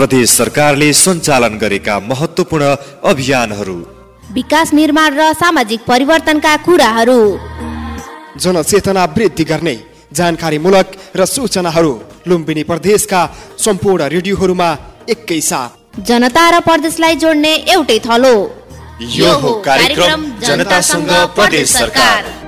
प्रदेश सरकारले सञ्चालन गरेका महत्त्वपूर्ण अभियानहरू। विकास निर्माण र सामाजिक परिवर्तनका कुराहरू। जनचेतना वृद्धि गर्ने जानकारीमूलक र सूचनाहरू लुम्बिनी प्रदेशका सम्पूर्ण रेडियोहरूमा एकै साथ। जनता र प्रदेशलाई जोड्ने एउटै थलो। यो हो कार्यक्रम जनतासँग प्रदेश सरकार।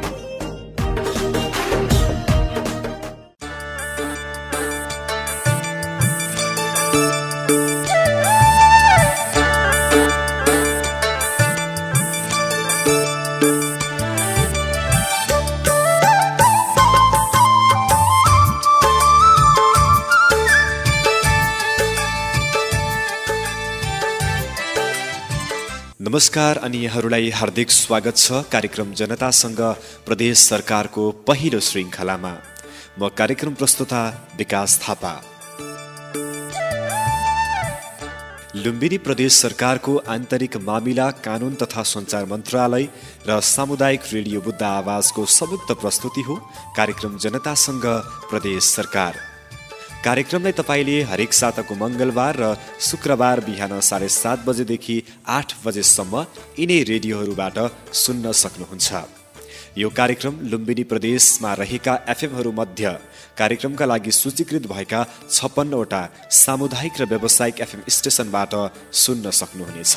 नमस्कार अनि यहाँहरूलाई हार्दिक स्वागत छ कार्यक्रम जनतासँग प्रदेश सरकारको पहिलो श्रृङ्खलामा। म कार्यक्रम प्रस्तुता विकास थापा। लुम्बिनी प्रदेश सरकारको आन्तरिक मामिला कानुन तथा सञ्चार मन्त्रालय र सामुदायिक रेडियो बुद्ध आवाजको संयुक्त प्रस्तुति हो। कार्यक्रम जनतासँग प्रदेश सरकार। कार्यक्रमलाई तपाईँले हरेक साताको मङ्गलबार र शुक्रबार बिहान साढे सात बजेदेखि आठ बजेसम्म यिनै रेडियोहरूबाट सुन्न सक्नुहुन्छ। यो कार्यक्रम लुम्बिनी प्रदेशमा रहेका एफएमहरू मध्य कार्यक्रमका लागि सूचीकृत भएका छप्पन्नवटा सामुदायिक र व्यावसायिक एफएम स्टेसनबाट सुन्न सक्नुहुनेछ।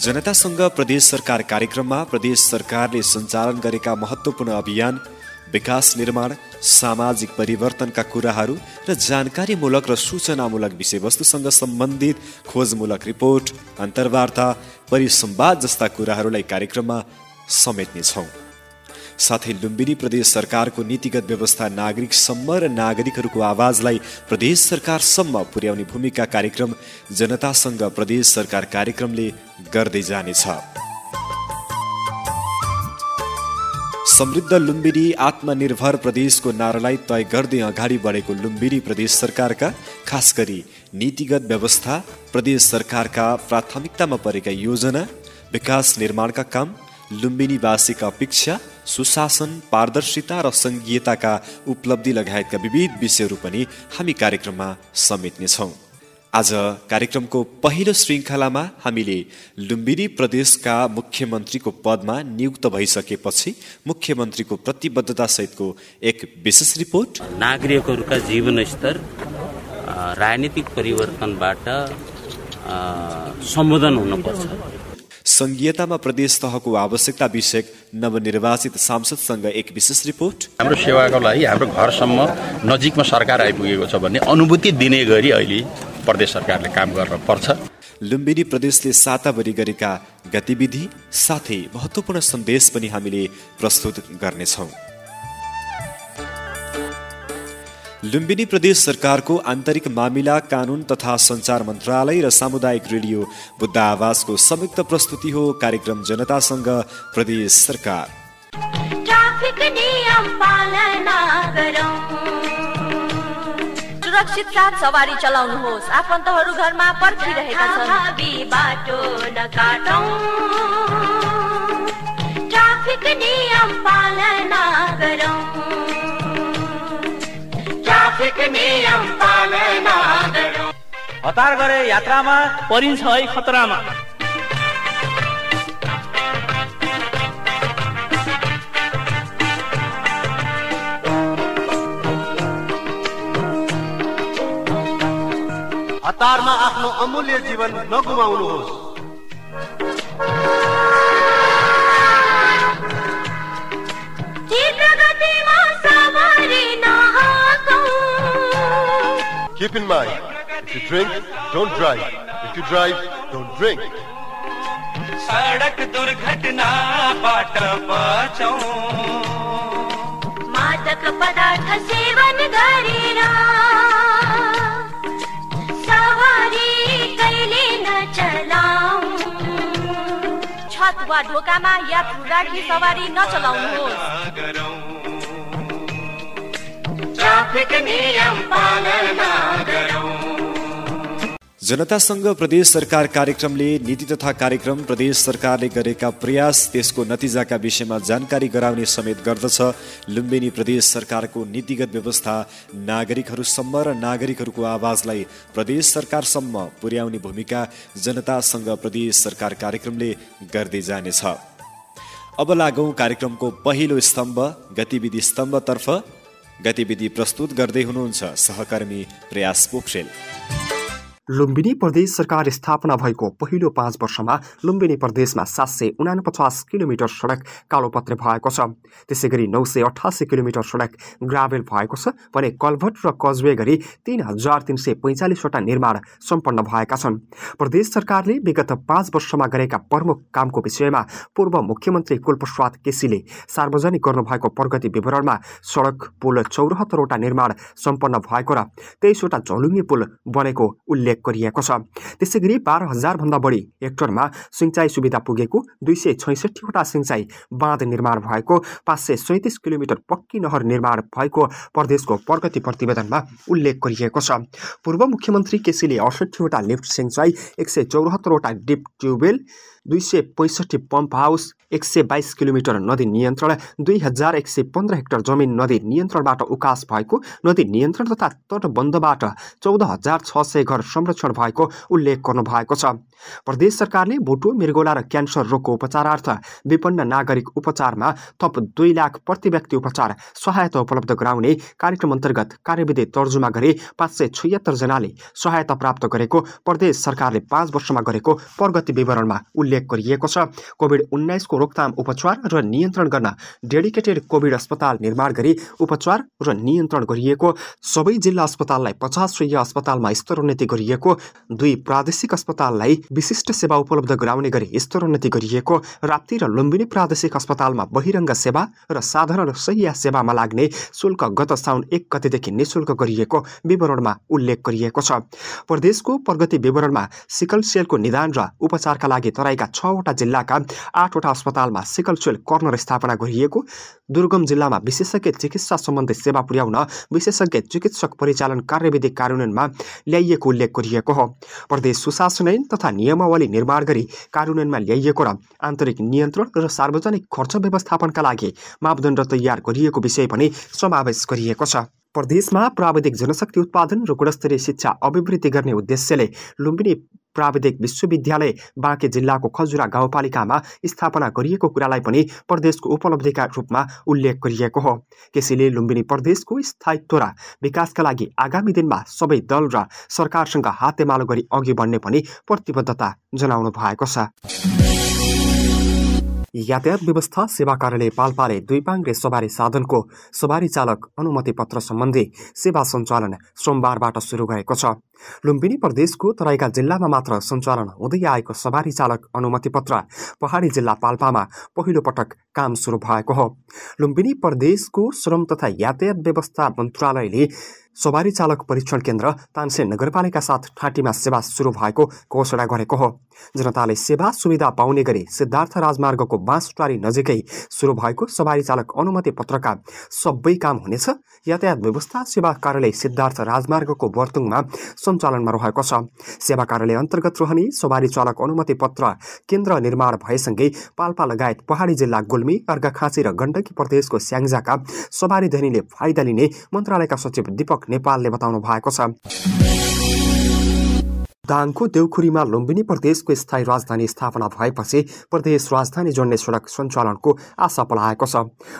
जनतासँग प्रदेश सरकार कार्यक्रममा प्रदेश सरकारले सञ्चालन गरेका महत्त्वपूर्ण अभियान विकास निर्माण सामाजिक परिवर्तनका कुराहरू र जानकारीमूलक र सूचनामूलक विषयवस्तुसँग सम्बन्धित खोजमूलक रिपोर्ट अन्तर्वार्ता परिसंवाद जस्ता कुराहरूलाई कार्यक्रममा समेट्नेछौँ साथै लुम्बिनी प्रदेश सरकारको नीतिगत व्यवस्था नागरिकसम्म र नागरिकहरूको आवाजलाई प्रदेश सरकारसम्म पुर्याउने भूमिका कार्यक्रम जनतासँग प्रदेश सरकार कार्यक्रमले गर्दै जानेछ। समृद्ध लुम्बिनी आत्मनिर्भर प्रदेशको नारालाई तय गर्दै अगाडि बढेको लुम्बिनी प्रदेश सरकारका खास गरी नीतिगत व्यवस्था प्रदेश सरकारका प्राथमिकतामा परेका योजना विकास निर्माणका काम लुम्बिनीवासीका अपेक्षा सुशासन पारदर्शिता र सङ्घीयताका उपलब्धि लगायतका विविध विषयहरू पनि हामी कार्यक्रममा समेट्नेछौँ। आज कार्यक्रमको पहिलो श्रृङ्खलामा हामीले लुम्बिनी प्रदेशका मुख्यमन्त्रीको पदमा नियुक्त भइसकेपछि मुख्यमन्त्रीको प्रतिबद्धता सहितको एक विशेष रिपोर्ट। नागरिकहरूका जीवन स्तर राजनीतिक परिवर्तनबाट सम्बोधन हुनुपर्छ। सङ्घीयतामा प्रदेश तहको आवश्यकता विषयक नवनिर्वाचित सांसदसँग एक विशेष रिपोर्ट। हाम्रो सेवाको लागि हाम्रो घरसम्म नजिकमा सरकार आइपुगेको छ भन्ने अनुभूति दिने गरी अहिले प्रदेश सरकारले काम गर्न पर्छ। लुम्बिनी प्रदेशले साताभरि गरेका गतिविधि साथै महत्त्वपूर्ण सन्देश पनि हामीले प्रस्तुत गर्नेछौँ। लुम्बिनी प्रदेश सरकारको आन्तरिक मामिला कानुन तथा सञ्चार मन्त्रालय र सामुदायिक रेडियो बुद्ध आवाजको संयुक्त प्रस्तुति हो कार्यक्रम जनतासँग प्रदेश सरकार। सुरक्षित साथ सवारी चलाउनुहोस्। आफन्तहरू घरमा पर्खिरहेका छन्। ट्राफिक नियम पालना गरौँ। हतार गरे यात्रामा। परिन्छ है खतरामा। हतारमा आफ्नो अमूल्य जीवन नगुमाउनुहोस्। Keep in mind, if you drink, don't drive. If you drive, don't drink. सडक दुर्घटनाबाट बचौँ मादक पदार्थ सेवन गरेर छत वा ढोकामा यात्रु राखी सवारी नचलाउनुहोस् जनतासँग प्रदेश सरकार कार्यक्रमले नीति तथा कार्यक्रम प्रदेश सरकारले गरेका प्रयास त्यसको नतिजाका विषयमा जानकारी गराउने समेत गर्दछ। लुम्बिनी प्रदेश सरकारको नीतिगत व्यवस्था नागरिकहरूसम्म र नागरिकहरूको आवाजलाई प्रदेश सरकारसम्म पुर्याउने भूमिका जनतासँग प्रदेश सरकार कार्यक्रमले गर्दै जानेछ। अब लागौँ कार्यक्रमको पहिलो स्तम्भ गतिविधि स्तम्भतर्फ गतिविधि प्रस्तुत गर्दै हुनुहुन्छ सहकर्मी प्रयास पोखरेल। लुम्बिनी प्रदेश सरकार स्थापना भएको पहिलो पाँच वर्षमा लुम्बिनी प्रदेशमा सात सय उनापचास किलोमिटर सडक कालोपत्रे भएको छ। त्यसै गरी नौ सय अठासी किलोमिटर सडक ग्राभेल भएको छ भने कलभट र कजवे गरी तिन हजार तिन सय पैँचालिसवटा निर्माण सम्पन्न भएका छन्। प्रदेश सरकारले विगत पाँच वर्षमा गरेका प्रमुख कामको विषयमा पूर्व मुख्यमन्त्री कुलप्रसाद केसीले सार्वजनिक गर्नुभएको प्रगति विवरणमा सडक पुल चौरात्तरवटा निर्माण सम्पन्न भएको र तेइसवटा झलुङ्गे पुल बनेको उल्लेख गरिएको छ। त्यसै गरी बाह्र हजारभन्दा बढी हेक्टरमा सिँचाइ सुविधा पुगेको दुई सय छैसठीवटा सिँचाइ बाँध निर्माण भएको पाँच सय सैँतिस किलोमिटर पक्की नहर निर्माण भएको प्रदेशको प्रगति प्रतिवेदनमा उल्लेख गरिएको छ। पूर्व मुख्यमन्त्री केसीले अडसठीवटा लिफ्ट सिँचाइ एक सय चौरात्तरवटा डिप ट्युबवेल दुई सय पैँसठी पम्प हाउस एक सय बाइस किलोमिटर नदी नियन्त्रण दुई हजार एक सय पन्ध्र हेक्टर जमिन नदी नियन्त्रणबाट उकास भएको नदी नियन्त्रण तथा तटबन्धबाट चौध हजार छ सय घर संरक्षण भएको उल्लेख गर्नुभएको छ। प्रदेश सरकारले भुटो मृगोला र क्यान्सर रोगको उपचारार्थ विपन्न नागरिक उपचारमा थप दुई लाख प्रति व्यक्ति उपचार सहायता उपलब्ध गराउने कार्यक्रम अन्तर्गत कार्यविधि तर्जुमा गरी पाँच सय सहायता प्राप्त गरेको प्रदेश सरकारले पाँच वर्षमा गरेको प्रगति विवरणमा उल्लेख गरिएको छ। कोभिड उन्नाइसको रोकथाम उपचार र नियन्त्रण गर्न डेडिकेटेड कोभिड अस्पताल निर्माण गरी उपचार र नियन्त्रण गरिएको सबै जिल्ला अस्पताललाई पचास शय्य अस्पतालमा स्तरोन्नति गरिएको दुई प्रादेशिक अस्पताललाई विशिष्ट सेवा उपलब्ध गराउने गरी स्तरोन्नति गरिएको राप्ती र लुम्बिनी प्रादेशिक अस्पतालमा बहिरङ्ग सेवा र साधारण शय्या सेवामा लाग्ने शुल्क गत साउन एक गतेदेखि निशुल्क गरिएको विवरणमा उल्लेख गरिएको छ। प्रदेशको प्रगति विवरणमा सिकल सेलको निदान र उपचारका लागि तराईका छवटा जिल्लाका आठवटा अस्पतालमा सिकल सेल कर्नर स्थापना गरिएको दुर्गम जिल्लामा विशेषज्ञ चिकित्सा सम्बन्धी सेवा पुर्याउन विशेषज्ञ चिकित्सक परिचालन कार्यविधि कार्यान्वयनमा ल्याइएको उल्लेख गरिएको हो। प्रदेश सुशासन तथा नियमावली निर्माण गरी कार्यान्वयनमा ल्याइएको र आन्तरिक नियन्त्रण र सार्वजनिक खर्च व्यवस्थापनका लागि मापदण्ड तयार गरिएको विषय पनि समावेश गरिएको छ। प्रदेशमा प्राविधिक जनशक्ति उत्पादन र गुणस्तरीय शिक्षा अभिवृद्धि गर्ने उद्देश्यले लुम्बिनी प्राविधिक विश्वविद्यालय बाँके जिल्लाको खजुरा गाउँपालिकामा स्थापना गरिएको कुरालाई पनि प्रदेशको उपलब्धिका रूपमा उल्लेख गरिएको हो। केसीले लुम्बिनी प्रदेशको स्थायित्व र विकासका लागि आगामी दिनमा सबै दल र सरकारसँग हातेमालो गरी अघि बढ्ने पनि प्रतिबद्धता जनाउनु भएको छ। यातायात व्यवस्था सेवा कार्यालय पाल्पाले दुई पाङ्रे सवारी साधनको सवारी चालक अनुमति पत्र सम्बन्धी सेवा सञ्चालन सोमबारबाट सुरु भएको छ। लुम्बिनी प्रदेशको तराईका जिल्लामा मात्र सञ्चालन हुँदै आएको सवारी चालक अनुमति पत्र पहाडी जिल्ला पाल्पामा पहिलो पटक काम सुरु भएको हो। लुम्बिनी प्रदेशको श्रम तथा यातायात व्यवस्था मन्त्रालयले सवारी चालक परीक्षण केन्द्र तानसे नगरपालिका साथ ठाँटीमा सेवा सुरु भएको घोषणा गरेको हो। जनताले सेवा सुविधा पाउने गरी सिद्धार्थ राजमार्गको बाँसटारी नजिकै सुरु भएको सवारी चालक अनुमति पत्रका सबै काम हुनेछ। यातायात व्यवस्था सेवा कार्यालय सिद्धार्थ राजमार्गको वर्तुङमा सञ्चालनमा रहेको छ। सेवा कार्यालय अन्तर्गत रहने सवारी चालक अनुमति पत्र केन्द्र निर्माण भएसँगै पाल्पा लगायत पहाडी जिल्ला गुल्मी अर्घाखाँची र गण्डकी प्रदेशको स्याङ्जाका सवारी धनीले फाइदा लिने मन्त्रालयका सचिव दीपक नेपालले बताउनु भएको छ। दाङको देउखुरीमा लुम्बिनी प्रदेशको स्थायी राजधानी स्थापना भएपछि प्रदेश राजधानी जोड्ने सडक सञ्चालनको आशा पलाएको छ।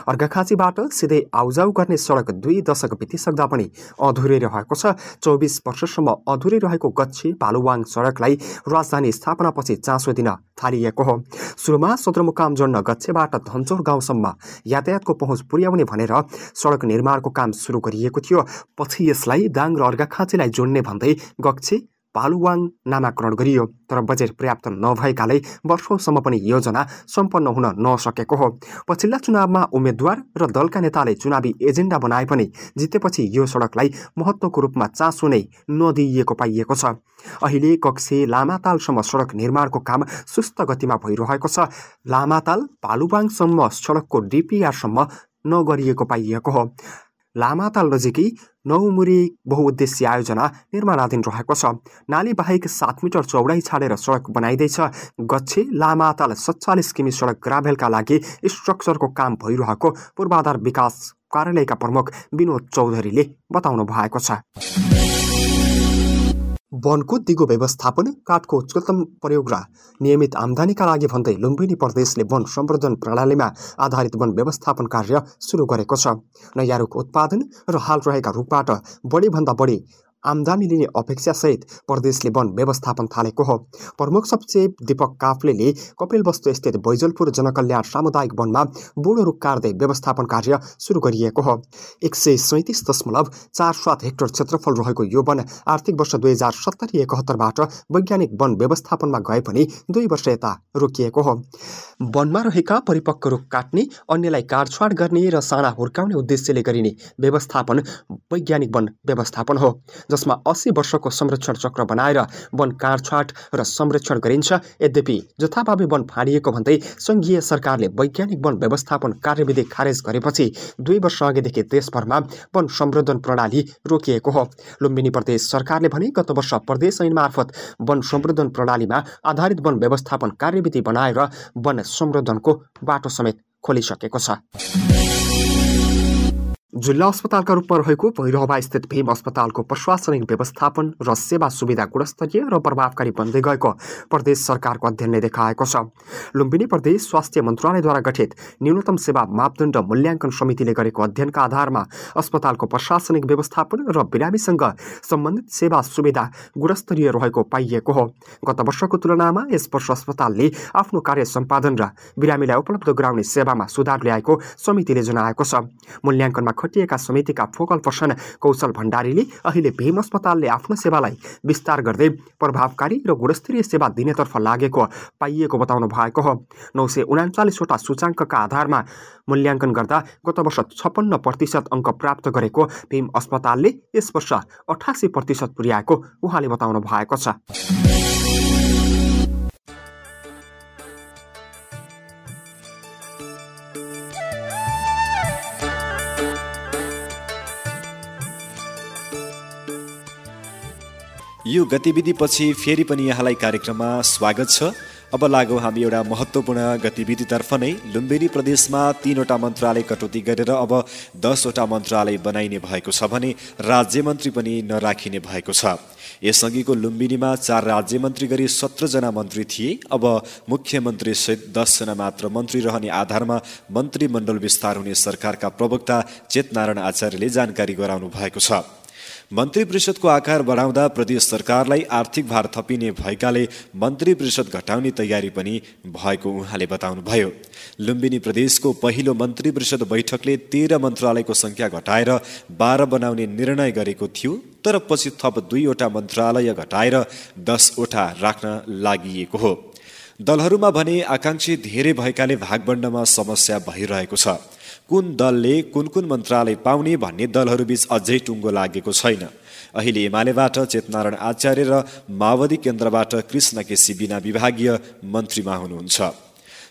अर्घाखाँचीबाट सिधै आउजाउ गर्ने सडक दुई दशक बितिसक्दा पनि अधुरै रहेको छ। चौबिस वर्षसम्म अधुरै रहेको गच्छी भालुवाङ सडकलाई राजधानी स्थापनापछि चासो दिन थालिएको हो। सुरुमा सदरमुकाम जोड्न गच्छेबाट धनचौर गाउँसम्म यातायातको पहुँच पुर्याउने भनेर सडक निर्माणको काम सुरु गरिएको थियो। पछि यसलाई दाङ र अर्घाखाँचीलाई जोड्ने भन्दै गच्छी पालुवाङ नामाकरण गरियो तर बजेट पर्याप्त नभएकाले वर्षौँसम्म पनि योजना सम्पन्न हुन नसकेको हो। पछिल्ला चुनावमा उम्मेद्वार र दलका नेताले चुनावी एजेन्डा बनाए पनि जितेपछि यो सडकलाई महत्त्वको रूपमा चासो नै नदिइएको पाइएको छ। अहिले कक्से लामातालसम्म सडक निर्माणको काम सुस्त गतिमा भइरहेको छ। लामाताल पालुवाङसम्म सडकको डिपिआरसम्म नगरिएको पाइएको हो। लामाताल नजिकै नौमुरी बहुउद्देश्य आयोजना निर्माणाधीन रहेको छ। नाली बाहेक सात मिटर चौडाइ छाडेर सडक बनाइँदैछ। गच्छे लामाताल सत्तालिस किमि सडक ग्राभेलका लागि स्ट्रक्चरको काम भइरहेको पूर्वाधार विकास कार्यालयका प्रमुख विनोद चौधरीले बताउनु भएको छ। वनको दिगो व्यवस्थापन काठको उच्चतम प्रयोग र नियमित आम्दानीका लागि भन्दै लुम्बिनी प्रदेशले वन संवर्धन प्रणालीमा आधारित वन व्यवस्थापन कार्य सुरु गरेको छ। नयाँ रुख उत्पादन र हाल रहेका रुखबाट बढीभन्दा बढी आम्दानी लिने अपेक्षासहित प्रदेशले वन व्यवस्थापन थालेको हो। प्रमुख सचिव दीपक काफ्लेले कपिलवस्तु स्थित बैजलपुर जनकल्याण सामुदायिक वनमा बुढो रुख काट्दै व्यवस्थापन कार्य सुरु गरिएको हो। एक सय सैँतिस दशमलव चार सात हेक्टर क्षेत्रफल रहेको यो वन आर्थिक वर्ष दुई हजार सत्तरी एकहत्तरबाट वैज्ञानिक वन व्यवस्थापनमा गए पनि दुई वर्ष यता रोकिएको हो। वनमा रहेका परिपक्व रुख काट्ने अन्यलाई काटछाड गर्ने र साना हुर्काउने उद्देश्यले गरिने व्यवस्थापन वैज्ञानिक वन व्यवस्थापन हो। जसमा अस्सी वर्षको संरक्षण चक्र बनाएर वन काटछाट र संरक्षण गरिन्छ। यद्यपि जथाभावी वन फाँडिएको भन्दै सङ्घीय सरकारले वैज्ञानिक वन व्यवस्थापन कार्यविधि खारेज गरेपछि दुई वर्ष अघिदेखि देशभरमा वन संवर्धन प्रणाली रोकिएको हो। लुम्बिनी प्रदेश सरकारले भने गत वर्ष प्रदेश ऐन मार्फत वन संवर्धन प्रणालीमा आधारित वन व्यवस्थापन कार्यविधि बनाएर वन संवर्धनको बाटो समेत खोलिसकेको छ। जिल्ला अस्पतालका रूपमा रहेको भैरहवा स्थित भीम अस्पतालको प्रशासनिक व्यवस्थापन र सेवा सुविधा गुणस्तरीय र प्रभावकारी बन्दै गएको प्रदेश सरकारको अध्ययनले देखाएको छ। लुम्बिनी प्रदेश स्वास्थ्य मन्त्रालयद्वारा गठित न्यूनतम सेवा मापदण्ड मूल्याङ्कन समितिले गरेको अध्ययनका आधारमा अस्पतालको प्रशासनिक व्यवस्थापन र बिरामीसँग सम्बन्धित सेवा सुविधा गुणस्तरीय रहेको पाइएको हो। गत वर्षको तुलनामा यस वर्ष अस्पतालले आफ्नो कार्य सम्पादन र बिरामीलाई उपलब्ध गराउने सेवामा सुधार ल्याएको समितिले जनाएको छ। मूल्याङ्कनमा खटिएका समितिका फोकल पर्सन कौशल भण्डारीले अहिले भीम अस्पतालले आफ्नो सेवालाई विस्तार गर्दै प्रभावकारी र गुणस्तरीय सेवा दिनेतर्फ लागेको पाइएको बताउनु भएको हो। नौ सय उनाचालिसवटा सूचाङ्कका आधारमा मूल्याङ्कन गर्दा गत वर्ष छप्पन्न प्रतिशत अङ्क प्राप्त गरेको भीम अस्पतालले यस वर्ष अठासी प्रतिशत पुर्याएको उहाँले बताउनु भएको छ। यो गतिविधिपछि फेरि पनि यहाँलाई कार्यक्रममा स्वागत छ। अब लागौँ हामी एउटा महत्त्वपूर्ण गतिविधितर्फ नै लुम्बिनी प्रदेशमा तिनवटा मन्त्रालय कटौती गरेर अब दसवटा मन्त्रालय बनाइने भएको छ भने राज्य मन्त्री पनि नराखिने भएको छ। यसअघिको लुम्बिनीमा चार राज्य मन्त्री गरी सत्रजना मन्त्री थिए। अब मुख्यमन्त्रीसहित दसजना मात्र मन्त्री रहने आधारमा मन्त्रीमण्डल विस्तार हुने सरकारका प्रवक्ता चेतनारायण आचार्यले जानकारी गराउनु भएको छ। मन्त्री परिषदको आकार बढाउँदा प्रदेश सरकारलाई आर्थिक भार थपिने भएकाले मन्त्री परिषद घटाउने तयारी पनि भएको उहाँले बताउनुभयो। लुम्बिनी प्रदेशको पहिलो मन्त्री परिषद बैठकले तेह्र मन्त्रालयको सङ्ख्या घटाएर बाह्र बनाउने निर्णय गरेको थियो तर पछि थप दुईवटा मन्त्रालय घटाएर दसवटा राख्न लागि हो। दलहरूमा भने आकाङ्क्षी धेरै भएकाले भागबण्डमा समस्या भइरहेको छ। कुन दलले कुन कुन मन्त्रालय पाउने भन्ने दलहरूबीच अझै टुङ्गो लागेको छैन। अहिले एमालेबाट चेतनारायण आचार्य र माओवादी केन्द्रबाट कृष्ण केसी बिना विभागीय मन्त्रीमा हुनुहुन्छ।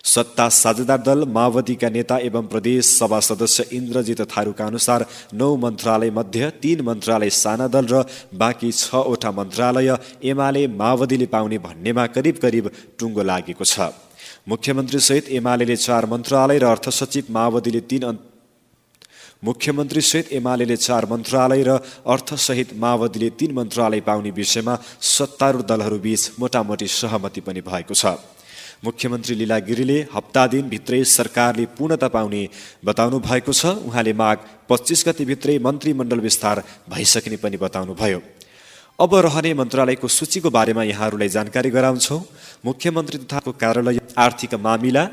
सत्ता साझेदार दल माओवादीका नेता एवं प्रदेश सभा सदस्य इन्द्रजित थारूका अनुसार नौ मन्त्रालय मध्ये तीन मन्त्रालय साना दल र बाँकी छवटा मन्त्रालय एमाले माओवादीले पाउने भन्नेमा करिब करिब टुङ्गो लागेको छ। मुख्यमन्त्रीसहित एमाले चार मन्त्रालय र अर्थ सचिव माओवादीले तीन मुख्यमन्त्रीसहित एमाले चार मन्त्रालय र अर्थसहित माओवादीले तीन मन्त्रालय पाउने विषयमा सत्तारूढ दलहरूबीच मोटामोटी सहमति पनि भएको छ। मुख्यमन्त्री लीला गिरीले हप्ता दिनभित्रै सरकारले पूर्णता पाउने बताउनु भएको छ। उहाँले माघ पच्चिस गतिभित्रै मन्त्रीमण्डल विस्तार भइसक्ने पनि बताउनुभयो। अब रहने मन्त्रालयको सूचीको बारेमा यहाँहरूलाई जानकारी गराउँछौँ। मुख्यमन्त्री तथाको कार्यालय आर्थिक मामिला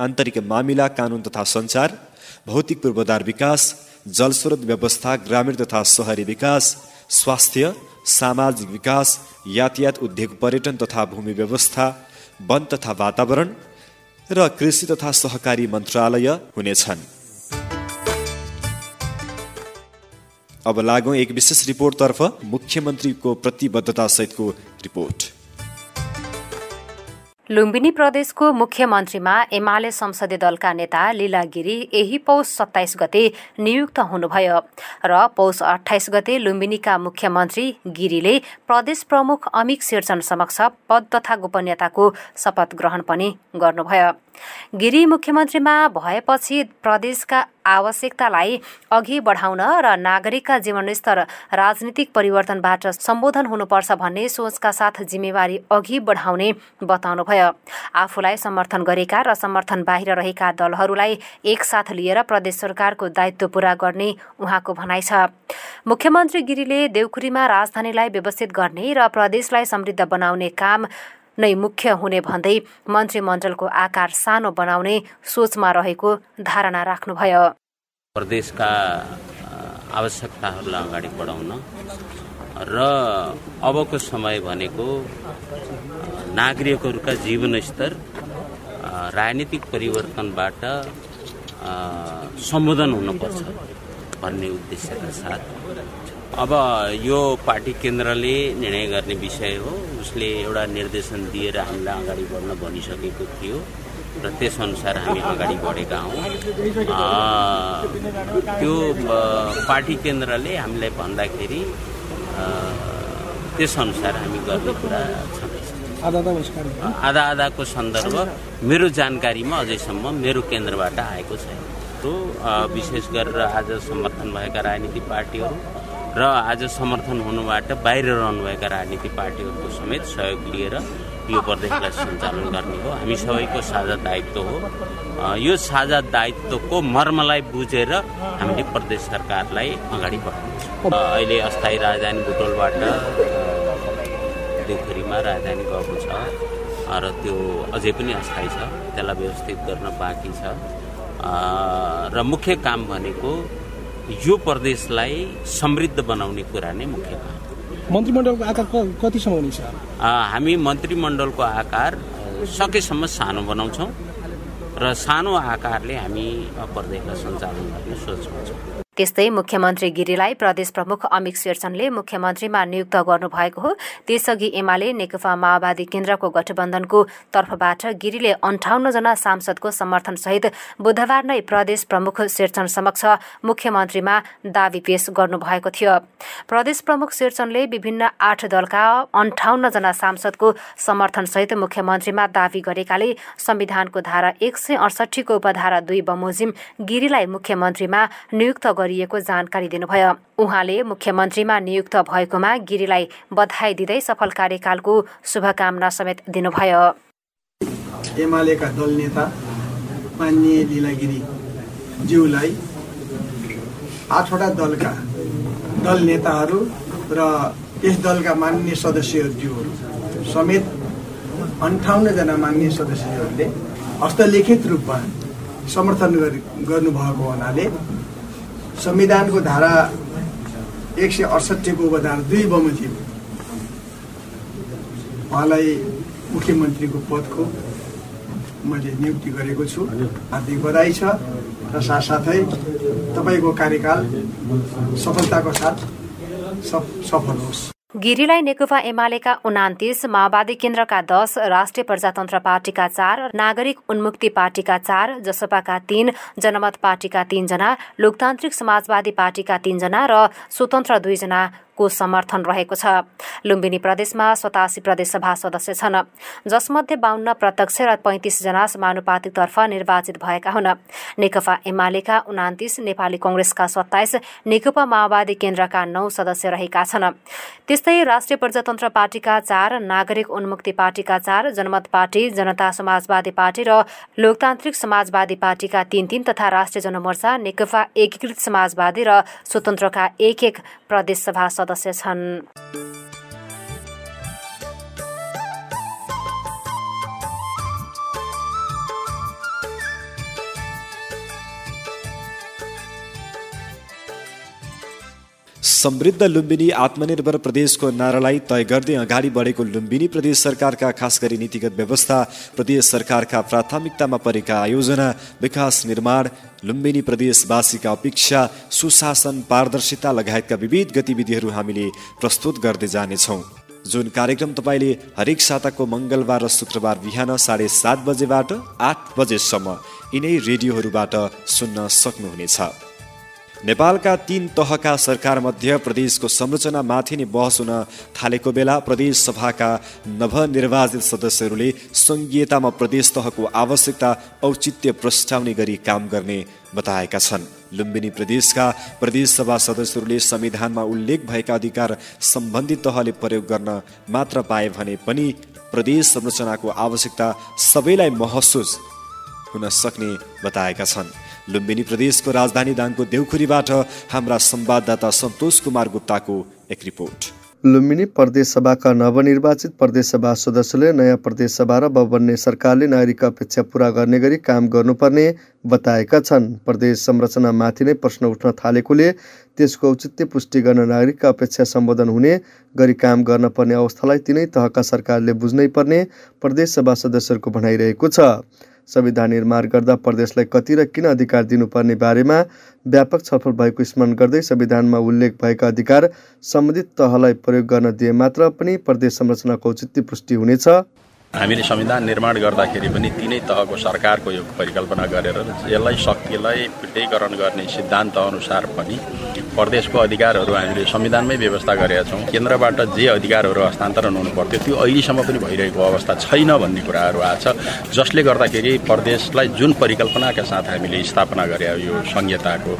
आन्तरिक मामिला कानुन तथा सञ्चार भौतिक पूर्वाधार विकास जलस्रोत व्यवस्था ग्रामीण तथा सहरी विकास स्वास्थ्य सामाजिक विकास यातायात उद्योग पर्यटन तथा भूमि व्यवस्था वन तथा वातावरण र कृषि तथा सहकारी मन्त्रालय हुनेछन्। अब लागौँ एक विशेष रिपोर्टतर्फ मुख्यमन्त्रीको प्रतिबद्धता सहितको रिपोर्ट। लुम्बिनी प्रदेशको मुख्यमन्त्रीमा एमाले संसदीय दलका नेता लीला गिरी यही पौष सत्ताइस गते नियुक्त हुनुभयो र पौष अठाइस गते लुम्बिनीका मुख्यमन्त्री गिरीले प्रदेश प्रमुख अमिक शेरचन समक्ष पद तथा गोपनीयताको शपथ ग्रहण पनि गर्नुभयो। गिरी मुख्यमन्त्रीमा भएपछि प्रदेशका आवश्यकतालाई अघि बढाउन र नागरिकका जीवनस्तर राजनीतिक परिवर्तनबाट सम्बोधन हुनुपर्छ भन्ने सोचका साथ जिम्मेवारी अघि बढाउने बताउनुभयो। आफूलाई समर्थन गरेका र समर्थन बाहिर रहेका दलहरूलाई एकसाथ लिएर प्रदेश सरकारको दायित्व पूरा गर्ने उहाँको भनाइ छ। मुख्यमन्त्री गिरीले देउखुरीमा राजधानीलाई व्यवस्थित गर्ने र प्रदेशलाई समृद्ध बनाउने काम नै मुख्य हुने भन्दै मन्त्रीमण्डलको आकार सानो बनाउने सोचमा रहेको धारणा राख्नुभयो। प्रदेशका आवश्यकताहरूलाई अगाडि बढाउन र अबको समय भनेको नागरिकहरूका जीवनस्तर राजनीतिक परिवर्तनबाट सम्बोधन हुनुपर्छ भन्ने उद्देश्यका साथ अब यो पार्टी केन्द्रले निर्णय गर्ने विषय हो। उसले एउटा निर्देशन दिएर हामीलाई अगाडि बढ्न भनिसकेको थियो र त्यसअनुसार हामी अगाडि बढेका हौँ। त्यो पार्टी केन्द्रले हामीलाई भन्दाखेरि त्यसअनुसार हामी गर्ने कुरा छ। आधा आधाको सन्दर्भ मेरो जानकारीमा अझैसम्म मेरो केन्द्रबाट आएको छैन। विशेष गरेर आज समर्थन भएका राजनीतिक पार्टीहरू र आज समर्थन हुनुबाट बाहिर रहनुभएका राजनीतिक पार्टीहरूको समेत सहयोग लिएर यो प्रदेशलाई सञ्चालन गर्ने हो। हामी सबैको साझा दायित्व हो। यो साझा दायित्वको मर्मलाई बुझेर हामीले प्रदेश सरकारलाई अगाडि बढाउनेछौँ। अहिले अस्थायी राजधानी बुटोलबाट देउखुरीमा राजधानी गएको छ र त्यो अझै पनि अस्थायी छ। त्यसलाई व्यवस्थित गर्न बाँकी छ। र मुख्य काम भनेको यो प्रदेशलाई समृद्ध बनाउने कुरा नै मुख्य काम मन्त्रीमण्डलको आकार कतिसम्म हुनेछ हामी मन्त्रीमण्डलको आकार सकेसम्म सानो बनाउँछौँ र सानो आकारले हामी प्रदेशलाई सञ्चालन गर्ने सोचमा छौँ त्यस्तै मुख्यमन्त्री गिरीलाई प्रदेश प्रमुख अमिक शेरचनले मुख्यमन्त्रीमा नियुक्त गर्नुभएको हो। त्यसअघि एमाले नेकपा माओवादी केन्द्रको गठबन्धनको तर्फबाट गिरीले अन्ठाउन्न जना सांसदको समर्थनसहित बुधबार नै प्रदेश प्रमुख शेरचन समक्ष मुख्यमन्त्रीमा दावी पेश गर्नुभएको थियो। प्रदेश प्रमुख शेरचनले विभिन्न आठ दलका अन्ठाउन्न जना सांसदको समर्थनसहित मुख्यमन्त्रीमा दावी गरेकाले संविधानको धारा एक सय अडसठीको उपधारा दुई बमोजिम गिरीलाई मुख्यमन्त्रीमा नियुक्त गरिएको जानकारी दिनुभयो। उहाँले मुख्यमन्त्रीमा नियुक्त भएकोमा गिरीलाई बधाई दिँदै सफल कार्यकालको शुभकामना समेत दिनुभयो। एमालेका दल नेता मान्य आठवटा दलका दल नेताहरू र यस दलका मान्य सदस्यज्यूहरू समेत अन्ठाउन्नजना मान्य सदस्यहरूले हस्तलिखित रूपमा समर्थन गर्नुभएको हुनाले संविधानको धारा एक सय अडसट्ठीको उपधारा दुई बमोजिम। उहाँलाई मुख्यमन्त्रीको पदको मैले नियुक्ति गरेको छु। हार्दिक बधाई छ र साथसाथै तपाईँको कार्यकाल सफलताको साथ सफल होस्। गिरीलाई नेकपा एमालेका उनातिस माओवादी केन्द्रका दस राष्ट्रिय प्रजातन्त्र पार्टीका चार नागरिक उन्मुक्ति पार्टीका चार जसपाका तीन जनमत पार्टीका तीनजना लोकतान्त्रिक समाजवादी पार्टीका तीनजना र स्वतन्त्र दुईजना को समर्थन रहेको छ। लुम्बिनी प्रदेशमा सतासी प्रदेशसभा सदस्य छन्। जसमध्ये बाहन्न प्रत्यक्ष र पैँतिसजना समानुपातिकतर्फ निर्वाचित भएका हुन्। नेकपा एमालेका उनातिस नेपाली कंग्रेसका सत्ताइस नेकपा माओवादी केन्द्रका नौ सदस्य रहेका छन्। त्यस्तै राष्ट्रिय प्रजातन्त्र पार्टीका चार नागरिक उन्मुक्ति पार्टीका चार जनमत पार्टी जनता समाजवादी पार्टी र लोकतान्त्रिक समाजवादी पार्टीका तीन तीन तथा राष्ट्रिय जनमोर्चा नेकपा एकीकृत समाजवादी र स्वतन्त्रका एक एक प्रदेशसभा सदस्य छन् समृद्ध लुम्बिनी आत्मनिर्भर प्रदेशको नारालाई तय गर्दै अगाडि बढेको लुम्बिनी प्रदेश सरकारका खास गरी नीतिगत व्यवस्था प्रदेश सरकारका प्राथमिकतामा परेका आयोजना विकास निर्माण लुम्बिनी प्रदेशवासीका अपेक्षा सुशासन पारदर्शिता लगायतका विविध गतिविधिहरू हामीले प्रस्तुत गर्दै जानेछौँ। जुन कार्यक्रम तपाईँले हरेक साताको मङ्गलबार र शुक्रबार बिहान साढे सात बजेबाट आठ बजेसम्म यिनै रेडियोहरूबाट सुन्न सक्नुहुनेछ। नेपालका तीन तहका सरकार मध्य प्रदेशको संरचनामाथि नै बहस हुन थालेको बेला प्रदेश सभाका नवनिर्वाचित सदस्यहरूले सङ्घीयतामा प्रदेश तहको आवश्यकता औचित्य प्रस्तावने गरी काम गर्ने बताएका छन्। लुम्बिनी प्रदेशका प्रदेश सभा सदस्यहरूले संविधानमा उल्लेख भएका अधिकार सम्बन्धित तहले प्रयोग गर्न मात्र पाए भने पनि प्रदेश संरचनाको आवश्यकता सबैलाई महसुस हुन सक्ने बताएका छन्। लुम्बिनी प्रदेशको राजधानी दाङको देउखुरीबाट हाम्रा संवाददाता सन्तोष कुमार गुप्ताको एक रिपोर्ट। लुम्बिनी प्रदेश सभाका नवनिर्वाचित प्रदेश सभा सदस्यले नयाँ प्रदेश सभा र बन्ने सरकारले नागरिक अपेक्षा पुरा गर्ने गरी काम गर्नुपर्ने बताएका छन्। प्रदेश संरचनामाथि नै प्रश्न उठ्न थालेकोले त्यसको औचित्य पुष्टि गर्न नागरिकका अपेक्षा सम्बोधन हुने गरी काम गर्न पर्ने अवस्थालाई तिनै तहका सरकारले बुझ्नै पर्ने प्रदेश सभा सदस्यहरूको भनाइरहेको छ। संविधान निर्माण गर्दा प्रदेशलाई कति र किन अधिकार दिनुपर्ने बारेमा व्यापक छलफल भएको स्मरण गर्दै संविधानमा उल्लेख भएका अधिकार सम्बन्धित तहलाई प्रयोग गर्न दिए मात्र पनि प्रदेश संरचनाको औचित्य पुष्टि हुनेछ। हामीले संविधान निर्माण गर्दाखेरि पनि तिनै तहको सरकारको यो परिकल्पना गरेर यसलाई शक्तिलाई पृथ्वीकरण गर्ने सिद्धान्त अनुसार पनि प्रदेशको अधिकारहरू हामीले संविधानमै व्यवस्था गरेका छौँ। केन्द्रबाट जे अधिकारहरू हस्तान्तरण हुनु पर्थ्यो त्यो अहिलेसम्म पनि भइरहेको अवस्था छैन भन्ने कुराहरू आएको छ। जसले गर्दाखेरि प्रदेशलाई जुन परिकल्पनाका साथ हामीले स्थापना गरे यो संहिताको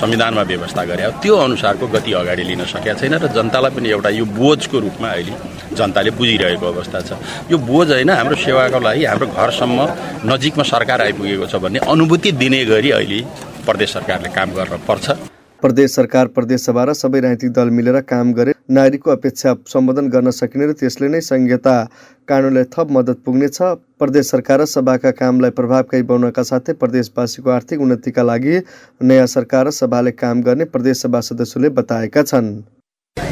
संविधानमा व्यवस्था गरे त्यो अनुसारको गति अगाडि लिन सकेका छैन र जनतालाई पनि एउटा यो बोझको रूपमा अहिले जनताले बुझिरहेको अवस्था छ। यो बोझ होइन हाम्रो सेवाको लागि हाम्रो घरसम्म नजिकमा सरकार आइपुगेको छ भन्ने अनुभूति दिने गरी अहिले प्रदेश सरकारले काम गर्न पर्छ। प्रदेश सरकार प्रदेश सभा र सबै राजनीतिक दल मिलेर काम गरे नागरिकको अपेक्षा सम्बोधन गर्न सकिने र त्यसले नै संहिता कानुनलाई थप मद्दत पुग्नेछ। प्रदेश सरकार र सभाका कामलाई प्रभावकारी बनाउनका साथै प्रदेशवासीको आर्थिक उन्नतिका लागि नयाँ सरकार र सभाले काम गर्ने प्रदेश सभा सदस्यले बताएका छन्।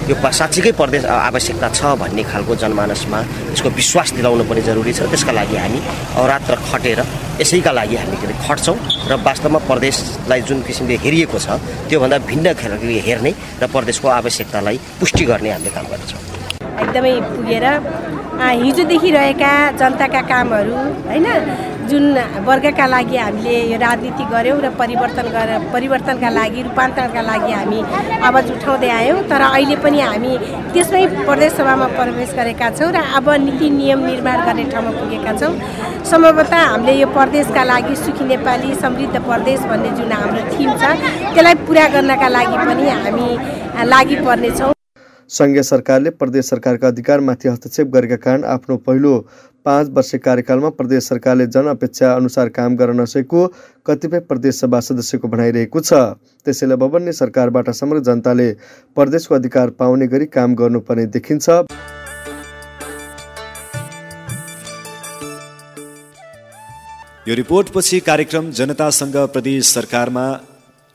यो साँच्चीकै प्रदेश आवश्यकता छ भन्ने खालको जनमानसमा यसको विश्वास दिलाउनु पनि जरुरी छ। त्यसका लागि हामी अवरात्र खटेर यसैका लागि हामी के अरे खट्छौँ र वास्तवमा प्रदेशलाई जुन किसिमले हेरिएको छ त्योभन्दा भिन्न खालको हेर्ने र प्रदेशको आवश्यकतालाई पुष्टि गर्ने हामीले काम गर्छौँ एकदमै पुगेर हिजोदेखि रहेका जनताका कामहरू होइन जुन वर्गका लागि हामीले यो राजनीति गऱ्यौँ र परिवर्तन गरेर परिवर्तनका लागि रूपान्तरणका लागि हामी आवाज उठाउँदै आयौँ। तर अहिले पनि हामी त्यसमै प्रदेश सभामा प्रवेश गरेका छौँ र अब नीति नियम निर्माण गर्ने ठाउँमा पुगेका छौँ। सम्भवतः हामीले यो प्रदेशका लागि सुखी नेपाली समृद्ध प्रदेश भन्ने जुन हाम्रो थिम छ त्यसलाई पुरा गर्नका लागि पनि हामी लागि पर्नेछौँ सङ्घीय सरकारले प्रदेश सरकारका अधिकारमाथि हस्तक्षेप गरेका कारण आफ्नो पहिलो पाँच वर्ष कार्यकालमा प्रदेश सरकारले जनअपेक्षा अनुसार काम गर्न नसकेको कतिपय प्रदेश सभा सदस्यको भनाइरहेको छ। त्यसैले बबन्ने सरकारबाट समग्र जनताले प्रदेशको अधिकार पाउने गरी काम गर्नुपर्ने देखिन्छ। यो रिपोर्टपछि कार्यक्रम जनतासँग प्रदेश सरकारमा।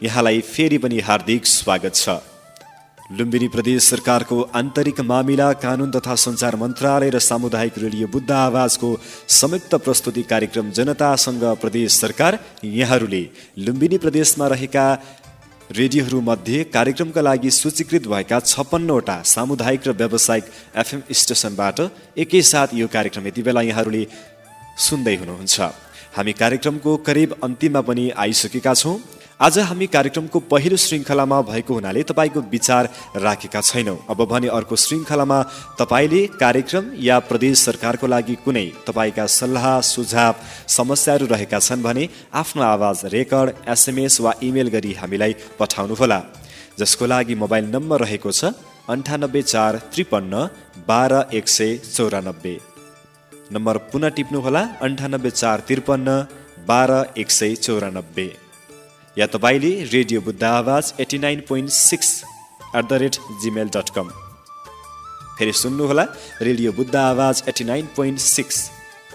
यहाँलाई फेरि पनि हार्दिक स्वागत छ। लुम्बिनी प्रदेश सरकारको आन्तरिक मामिला कानुन तथा सञ्चार मन्त्रालय र सामुदायिक रेडियो बुद्ध आवाजको संयुक्त प्रस्तुति कार्यक्रम जनतासँग प्रदेश सरकार यहाँहरूले लुम्बिनी प्रदेशमा रहेका रेडियोहरूमध्ये कार्यक्रमका लागि सूचीकृत भएका छप्पन्नवटा सामुदायिक र व्यावसायिक एफएम स्टेसनबाट एकैसाथ यो कार्यक्रम यति बेला यहाँहरूले सुन्दै हुनुहुन्छ। हामी कार्यक्रमको करिब अन्तिममा पनि आइसकेका छौँ। आज हामी कार्यक्रमको पहिलो श्रृङ्खलामा भएको हुनाले तपाईँको विचार राखेका छैनौँ। अब भने अर्को श्रृङ्खलामा तपाईँले कार्यक्रम या प्रदेश सरकारको लागि कुनै तपाईँका सल्लाह सुझाव समस्याहरू रहेका छन् भने आफ्नो आवाज रेकर्ड एसएमएस वा इमेल गरी हामीलाई पठाउनुहोला। जसको लागि मोबाइल नम्बर रहेको छ अन्ठानब्बे चार त्रिपन्न बाह्र एक सय चौरानब्बे। नम्बर पुनः टिप्नुहोला अन्ठानब्बे चार त्रिपन्न बाह्र एक सय चौरानब्बे। या तपाईँले radio Buddha Awaaz eighty nine point six at the rate Gmail dot com. फेरि सुन्नुहोला radio Buddha Awaaz eighty nine point six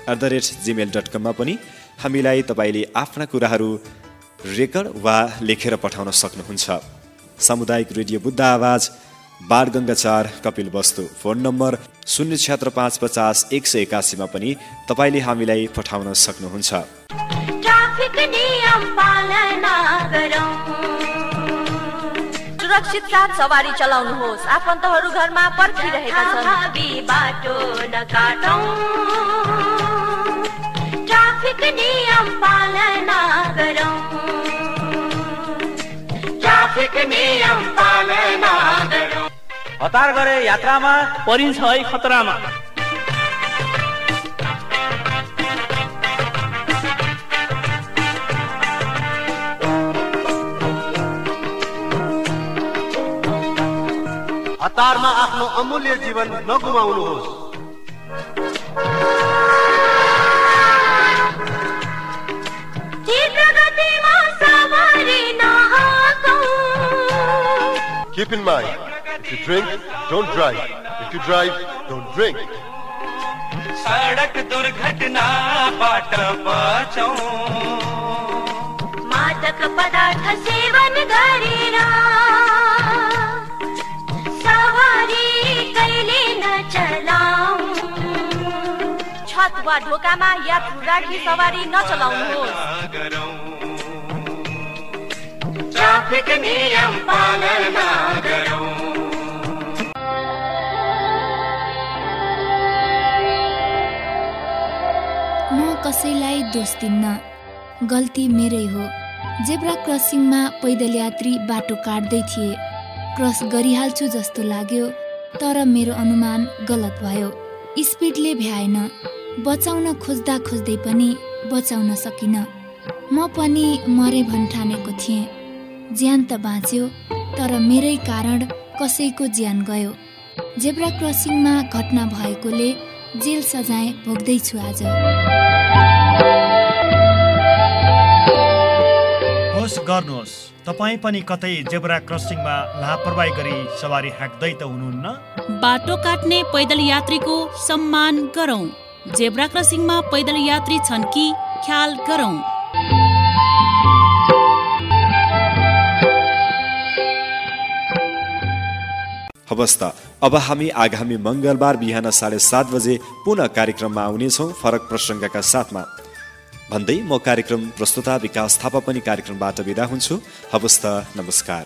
at the rate Gmail dot कममा पनि हामीलाई तपाईँले आफ्ना कुराहरू रेकर्ड वा लेखेर पठाउन सक्नुहुन्छ। सामुदायिक रेडियो बुद्ध आवाज बाढगङ्गा चार कपिल वस्तु फोन नम्बर शून्य छ्यात्र पाँच पचास एक सय एकासीमा पनि तपाईँले हामीलाई पठाउन सक्नुहुन्छ। सुरक्षित साथ सवारी चलाउनुहोस् आफन्तहरू घरमा पर्खिरहेका छन्। बाटो नकाटौँ ट्राफिक नियम पालना गरौँ ट्राफिक नियम पालना गरौँ हतार गरे यात्रामा परिन्छ है खतरामा। हतारमा आफ्नो अमूल्य जीवन नगुमाउनुहोस् Keep in mind, if you drink, don't drive. If you drive, don't drink. सडक दुर्घटनाबाट बचौँ मादक पदार्थ सेवन गरेर वा ढोकामा यात्रु राखी सवारी नचलाउनुहोस्। ट्राफिक नियम पालना गरौँ। म कसैलाई दोष दिन्न गल्ती मेरै हो। जेब्रा क्रसिङमा पैदल यात्री बाटो काट्दै थिए। क्रस गरिहाल्छु जस्तो लाग्यो तर मेरो अनुमान गलत भयो। स्पिडले भ्याएन। बचाउन खोज्दा खोज्दै पनि बचाउन सकिन। म पनि मरे भन्ठानेको थिएँ। ज्यान त बाँच्यो तर मेरै कारण कसैको ज्यान गयो। जेब्रा क्रसिङमा घटना भएकोले जेल सजाय भोग्दैछु आज। होस् गर्नुहोस्। तपाईँ पनि कतै जेब्रा क्रसिङमा लापरवाही गरी सवारी हाँक्दै त हुनुहुन्न? बाटो काट्ने पैदल यात्रीको सम्मान गरौँ। जेब्रा क्रसिङमा पैदल यात्री छन् कि? ख्याल गरौँ। हवस् त अब हामी आगामी मङ्गलबार बिहान साढे सात बजे पुनः कार्यक्रममा आउनेछौँ फरक प्रसङ्गका साथमा। भन्दै म कार्यक्रम प्रस्तुता विकास थापा पनि कार्यक्रमबाट बिदा हुन्छु। हवस् त नमस्कार।